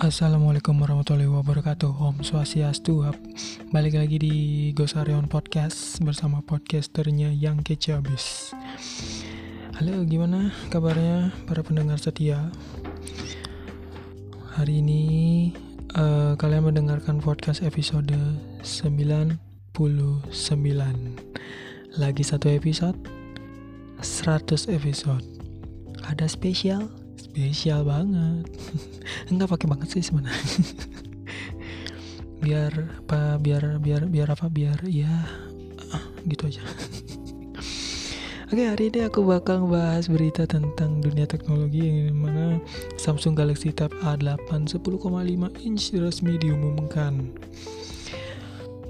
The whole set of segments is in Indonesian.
Assalamualaikum warahmatullahi wabarakatuh. Om Swastiastu. Balik lagi di Gosarion Podcast Bersama podcasternya yang kece abis Halo gimana kabarnya para pendengar setia? Hari ini uh, kalian mendengarkan podcast episode 99 Lagi satu episode 100 episode. Ada spesial spesial banget enggak pakai banget sih sebenarnya biar apa biar biar biar apa biar ya ah, gitu aja Oke hari ini aku bakal bahas berita tentang dunia teknologi yang mana Samsung Galaxy Tab A8 10,5 inch resmi diumumkan.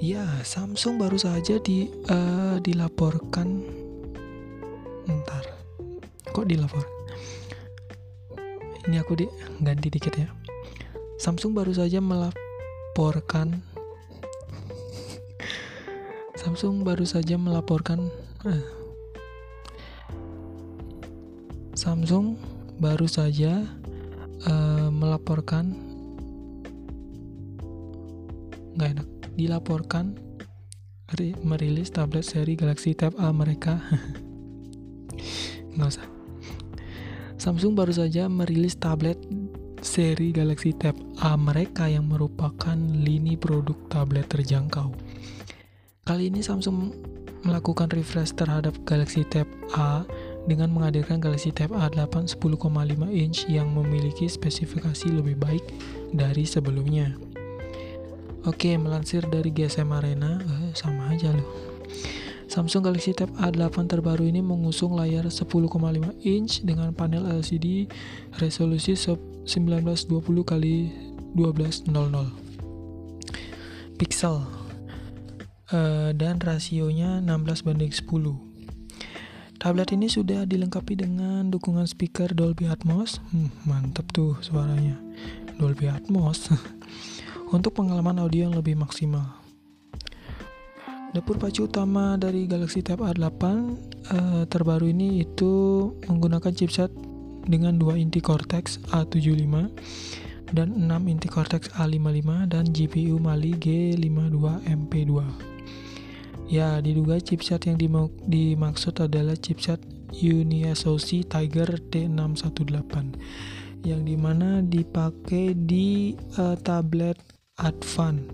Ya Samsung baru saja di uh, dilaporkan. Ntar, kok dilaporkan? Ini aku di ganti dikit ya. Samsung baru saja melaporkan Samsung baru saja melaporkan eh, Samsung baru saja uh, melaporkan nggak enak. Dilaporkan merilis tablet seri Galaxy Tab A mereka. Nggak usah Samsung baru saja merilis tablet seri Galaxy Tab A mereka yang merupakan lini produk tablet terjangkau. Kali ini Samsung melakukan refresh terhadap Galaxy Tab A dengan menghadirkan Galaxy Tab A8 10,5 inch yang memiliki spesifikasi lebih baik dari sebelumnya. Oke, melansir dari GSM Arena, eh, sama aja loh. Samsung Galaxy Tab A8 terbaru ini mengusung layar 10,5 inch dengan panel LCD resolusi 1920 x 1200 pixel uh, dan rasionya 16 banding 10. Tablet ini sudah dilengkapi dengan dukungan speaker Dolby Atmos. Hmm, mantap tuh suaranya. Dolby Atmos. Untuk pengalaman audio yang lebih maksimal. Dapur pacu utama dari Galaxy Tab A8 uh, terbaru ini itu menggunakan chipset dengan 2 inti Cortex A75 dan 6 inti Cortex A55 dan GPU Mali G52MP2. Ya, diduga chipset yang dimaksud adalah chipset UniSoC Tiger T618 yang di mana dipakai di uh, tablet Advan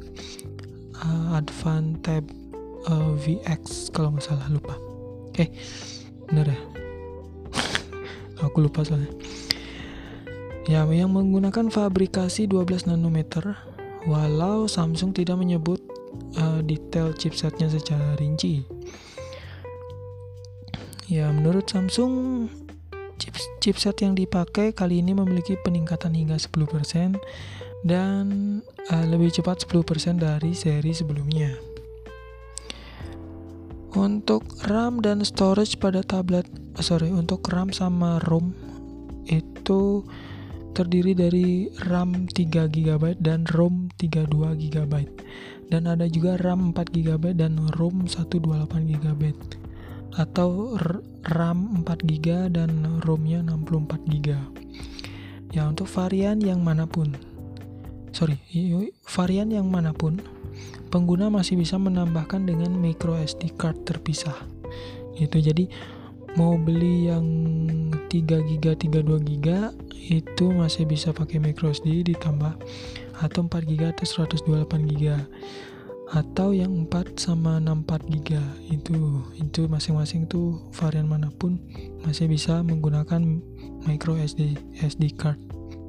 uh, Advan Tab uh, eh, VX kalau nggak salah lupa. Eh bener ya? Aku lupa soalnya. Ya yang menggunakan fabrikasi 12 nanometer walau Samsung tidak menyebut uh, detail chipsetnya secara rinci. Ya menurut Samsung chips, chipset yang dipakai kali ini memiliki peningkatan hingga 10% dan uh, lebih cepat 10% dari seri sebelumnya untuk RAM dan storage pada tablet oh sorry untuk RAM sama ROM itu terdiri dari RAM 3 GB dan ROM 32 GB dan ada juga RAM 4 GB dan ROM 128 GB atau RAM 4 GB dan ROM-nya 64 GB ya untuk varian yang mana pun sorry varian yang mana pun pengguna masih bisa menambahkan dengan micro SD card terpisah. Itu jadi mau beli yang 3 GB 32 GB itu masih bisa pakai micro SD ditambah atau 4 GB atau 128 GB atau yang 4 sama 64 GB itu itu masing-masing tuh varian mana pun masih bisa menggunakan micro SD SD card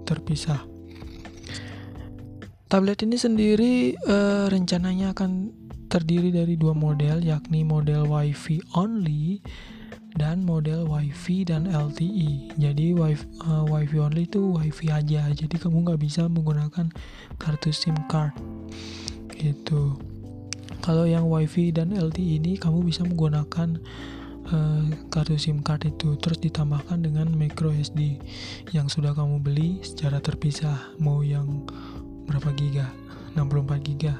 terpisah. Tablet ini sendiri uh, rencananya akan terdiri dari dua model yakni model WiFi only dan model WiFi dan LTE. Jadi WiFi, uh, WiFi only itu WiFi aja. Jadi kamu nggak bisa menggunakan kartu SIM card. Gitu. Kalau yang WiFi dan LTE ini kamu bisa menggunakan uh, kartu SIM card itu terus ditambahkan dengan micro SD yang sudah kamu beli secara terpisah. Mau yang berapa giga 64 giga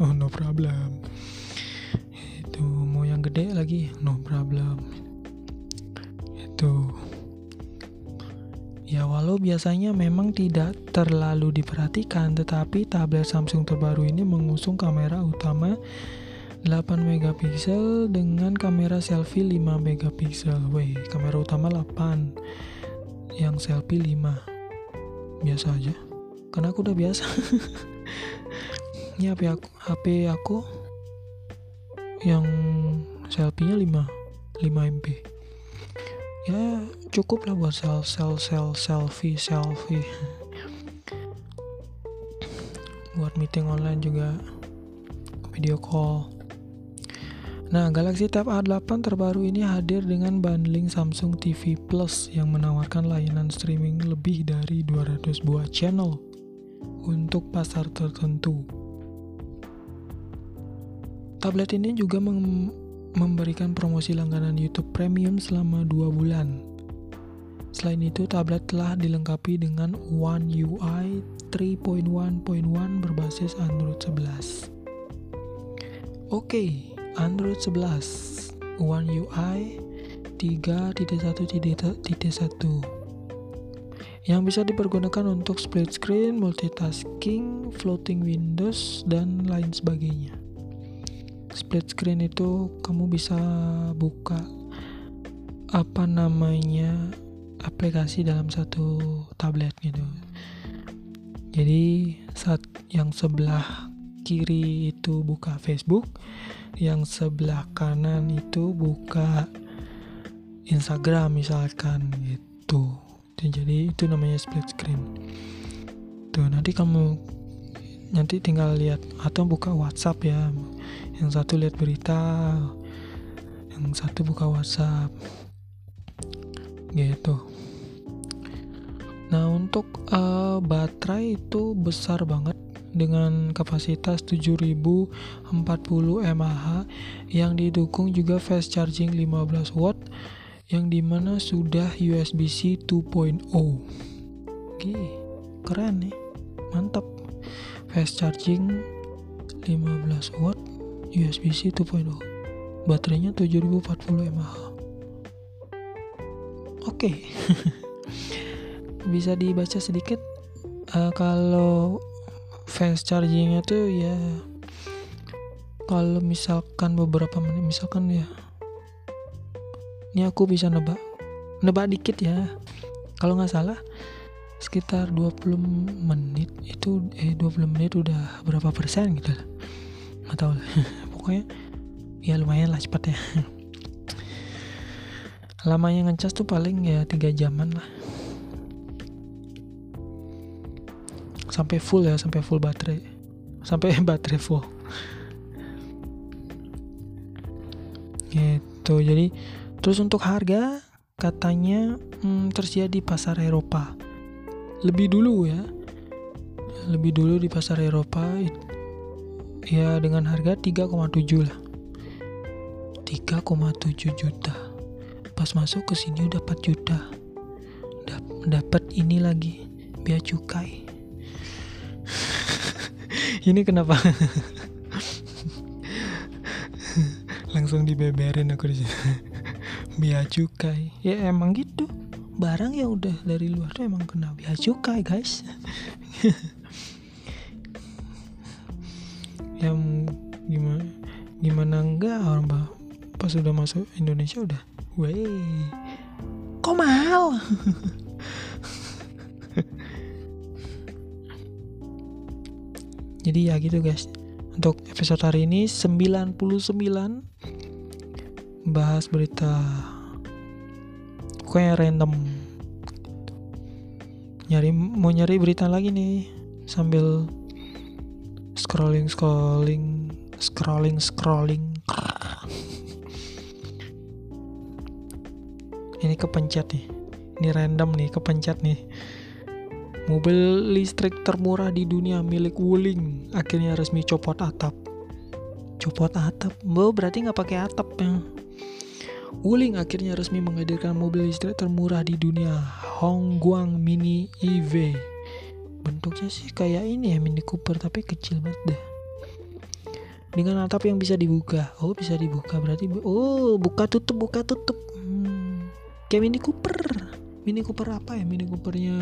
oh no problem itu mau yang gede lagi no problem itu Ya walau biasanya memang tidak terlalu diperhatikan, tetapi tablet Samsung terbaru ini mengusung kamera utama 8 megapiksel dengan kamera selfie 5 megapiksel. Weh, kamera utama 8, yang selfie 5. Biasa aja. Karena aku udah biasa. Ini HP aku, HP aku yang selfie-nya 5 5 MP ya cukup lah buat sel sel sel selfie selfie. Buat meeting online juga video call. Nah, Galaxy Tab A8 terbaru ini hadir dengan bundling Samsung TV Plus yang menawarkan layanan streaming lebih dari 200 buah channel untuk pasar tertentu. Tablet ini juga memberikan promosi langganan YouTube Premium selama dua bulan. Selain itu, tablet telah dilengkapi dengan One UI 3.1.1 berbasis Android 11. Oke, Android 11 One UI 3.1.1 yang bisa dipergunakan untuk split screen, multitasking, floating windows, dan lain sebagainya. Split screen itu kamu bisa buka apa namanya aplikasi dalam satu tablet gitu. Jadi saat yang sebelah kiri itu buka Facebook yang sebelah kanan itu buka Instagram misalkan gitu jadi itu namanya split screen. Tuh nanti kamu nanti tinggal lihat atau buka WhatsApp ya. Yang satu lihat berita yang satu buka WhatsApp. Gitu. Nah untuk uh, baterai itu besar banget dengan kapasitas 7040 mAh. Yang didukung juga fast charging 15 watt yang di mana sudah USB-C 2.0 Oke, keren nih. Mantap. Fast charging 15 watt USB-C 2.0 baterainya 7040 mAh. Oke. Okay. bisa dibaca sedikit uh, kalau fast chargingnya tuh ya kalau misalkan beberapa menit misalkan ya ini aku bisa nebak nebak dikit ya. Kalau nggak salah sekitar 20 menit itu eh 20 menit udah berapa persen gitu nggak tahu pokoknya ya lumayan lah cepat ya lamanya ngecas tuh paling ya tiga jaman lah. Sampai full ya sampai full baterai. Sampai baterai full. Gitu. Jadi terus untuk harga katanya hmm, tersedia di pasar Eropa. Lebih dulu ya. Lebih dulu di pasar Eropa ya dengan harga 3,7 lah. 3,7 juta. Pas masuk ke sini udah 4 juta. Dapat ini lagi biaya cukai. Ini kenapa? Langsung dibeberin aku di sini biaya cukai. Ya emang gitu. Barang yang udah dari luar tuh emang kena biaya cukai guys. Yang gimana gimana enggak orang pas udah masuk Indonesia udah weh. Kok mahal? Jadi ya gitu guys. Untuk episode hari ini 99 bahas berita pokoknya random. Nyari mau nyari berita lagi nih sambil scrolling scrolling scrolling scrolling. Ini kepencet nih. Ini random nih kepencet nih. Mobil listrik termurah di dunia milik Wuling. Akhirnya resmi copot atap. Copot atap? Bo, berarti nggak pakai atap ya Wuling akhirnya resmi menghadirkan mobil listrik termurah di dunia, Hongguang Mini EV. Bentuknya sih kayak ini ya Mini Cooper tapi kecil banget deh. Dengan atap yang bisa dibuka. Oh, bisa dibuka berarti oh, buka tutup buka tutup. Hmm, kayak Mini Cooper. Mini Cooper apa ya Mini Coopernya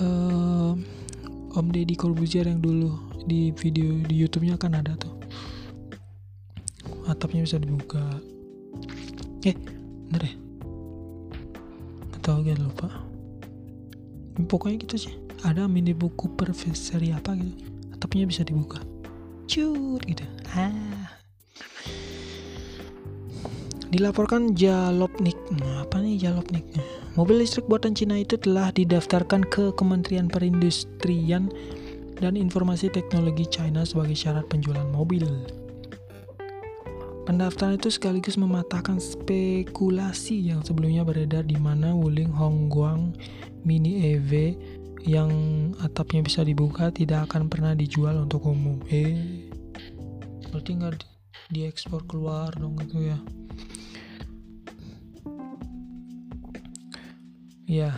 uh, Om Deddy Corbuzier yang dulu di video di YouTube-nya kan ada tuh atapnya bisa dibuka eh bener ya. Atau gak lupa. Pokoknya gitu sih. Ada mini buku per seri apa gitu. Atapnya bisa dibuka. Cut gitu. Ah. Dilaporkan Jalopnik. Nah, apa nih Jalopnik? Mobil listrik buatan Cina itu telah didaftarkan ke Kementerian Perindustrian dan Informasi Teknologi China sebagai syarat penjualan mobil Pendaftaran itu sekaligus mematahkan spekulasi yang sebelumnya beredar di mana Wuling Hongguang Mini EV yang atapnya bisa dibuka tidak akan pernah dijual untuk umum. Eh, berarti nggak diekspor keluar dong itu ya? Ya,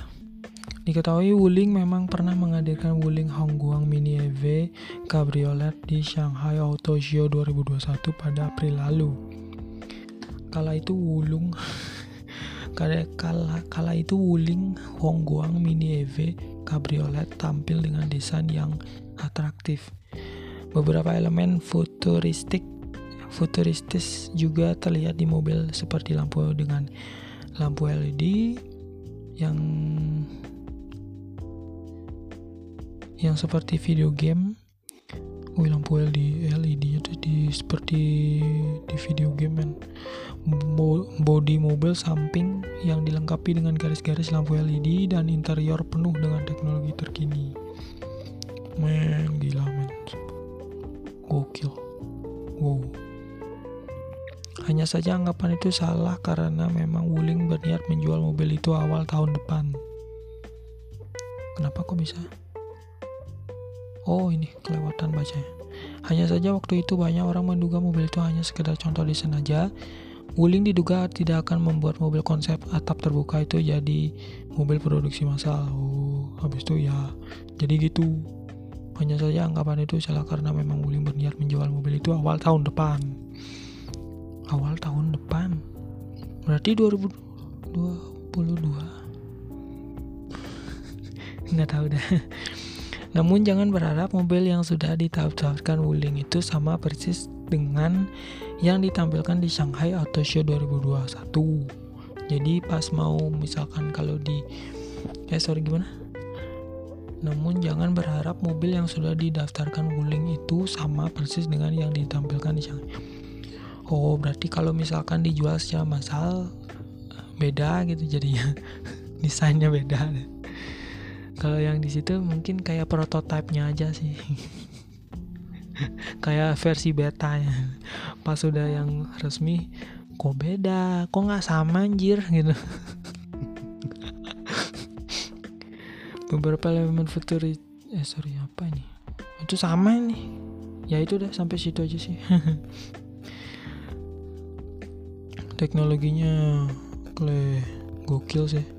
Diketahui Wuling memang pernah menghadirkan Wuling Hongguang Mini EV Cabriolet di Shanghai Auto Show 2021 pada April lalu. Kala itu Wulung kala, kala, kala itu Wuling Hongguang Mini EV Cabriolet tampil dengan desain yang atraktif. Beberapa elemen futuristik futuristis juga terlihat di mobil seperti lampu dengan lampu LED yang yang seperti video game Wih lampu LED LED itu di seperti di video game kan body mobil samping yang dilengkapi dengan garis-garis lampu LED dan interior penuh dengan teknologi terkini. Men gila men. Gokil. Wow. Hanya saja anggapan itu salah karena memang Wuling berniat menjual mobil itu awal tahun depan. Kenapa kok bisa Oh ini kelewatan bacanya. Hanya saja waktu itu banyak orang menduga mobil itu hanya sekedar contoh desain saja. Wuling diduga tidak akan membuat mobil konsep atap terbuka itu jadi mobil produksi massal. Oh, habis itu ya jadi gitu. Hanya saja anggapan itu salah karena memang Wuling berniat menjual mobil itu awal tahun depan. Awal tahun depan. Berarti 2022. Nggak tahu dah. Namun jangan berharap mobil yang sudah ditawarkan Wuling itu sama persis dengan yang ditampilkan di Shanghai Auto Show 2021. Jadi pas mau misalkan kalau di eh sorry gimana? Namun jangan berharap mobil yang sudah didaftarkan Wuling itu sama persis dengan yang ditampilkan di Shanghai. Oh, berarti kalau misalkan dijual secara massal beda gitu jadinya. Desainnya beda deh kalau yang di situ mungkin kayak prototipenya aja sih. Kayak versi beta ya pas sudah yang resmi kok beda? Kok nggak sama anjir? Gitu. Beberapa elemen futuris eh sorry apa ini? Itu sama nih ya itu udah sampai situ aja sih. Teknologinya kle gokil sih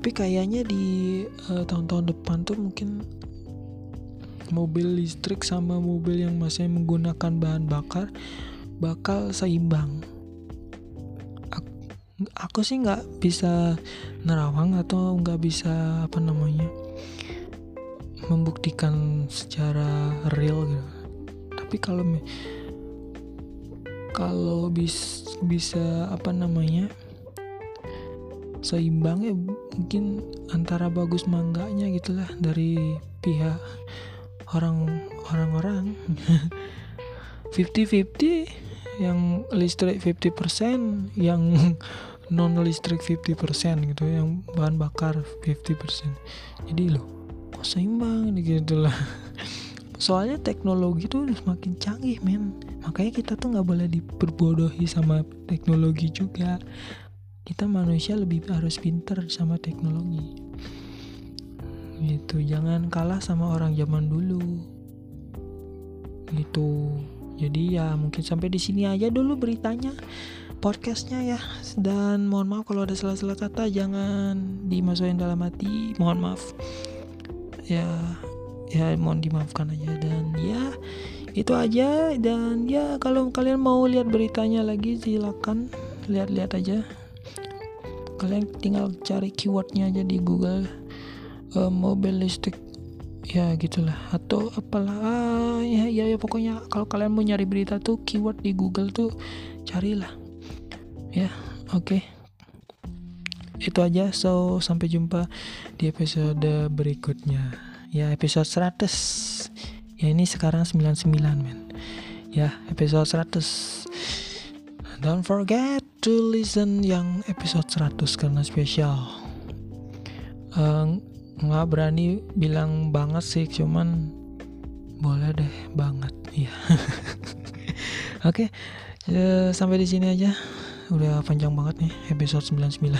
tapi kayaknya di eh, tahun-tahun depan tuh mungkin mobil listrik sama mobil yang masih menggunakan bahan bakar bakal seimbang. Aku, aku sih nggak bisa nerawang atau nggak bisa apa namanya membuktikan secara real gitu. Tapi kalau kalau bis, bisa apa namanya seimbang ya mungkin antara bagus mangganya gitulah dari pihak orang orang-orang. 50-50 yang listrik 50% yang non listrik 50% gitu yang bahan bakar 50% jadi loh kok seimbang gitu lah. Soalnya teknologi tuh semakin canggih men. Makanya kita tuh nggak boleh diperbodohi sama teknologi juga kita manusia lebih harus pinter sama teknologi. Gitu jangan kalah sama orang zaman dulu. Gitu. Jadi ya mungkin sampai di sini aja dulu beritanya podcastnya ya. Dan mohon maaf kalau ada salah-salah kata jangan dimasukin dalam hati. Mohon maaf. Ya ya mohon dimaafkan aja. Dan ya itu aja. Dan ya kalau kalian mau lihat beritanya lagi silakan lihat-lihat aja kalian tinggal cari keywordnya aja di Google uh, mobil listrik. Ya gitulah. Atau apalah. Ah, ya, ya ya pokoknya kalau kalian mau nyari berita tuh keyword di Google tuh carilah. Ya oke. Okay. itu aja. So sampai jumpa di episode berikutnya. Ya episode 100 ya ini sekarang 99 men. Ya episode 100 don't forget to listen yang episode 100 karena spesial. Uh, nggak berani bilang banget sih cuman boleh deh banget iya. Oke okay, uh, sampai di sini aja. Udah panjang banget nih episode 99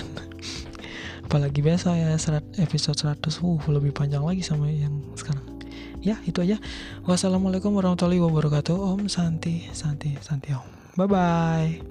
apalagi biasa ya episode 100 uh lebih panjang lagi sama yang sekarang. Ya itu aja. Wassalamualaikum warahmatullahi wabarakatuh. Om santi santi santi om Bye-bye.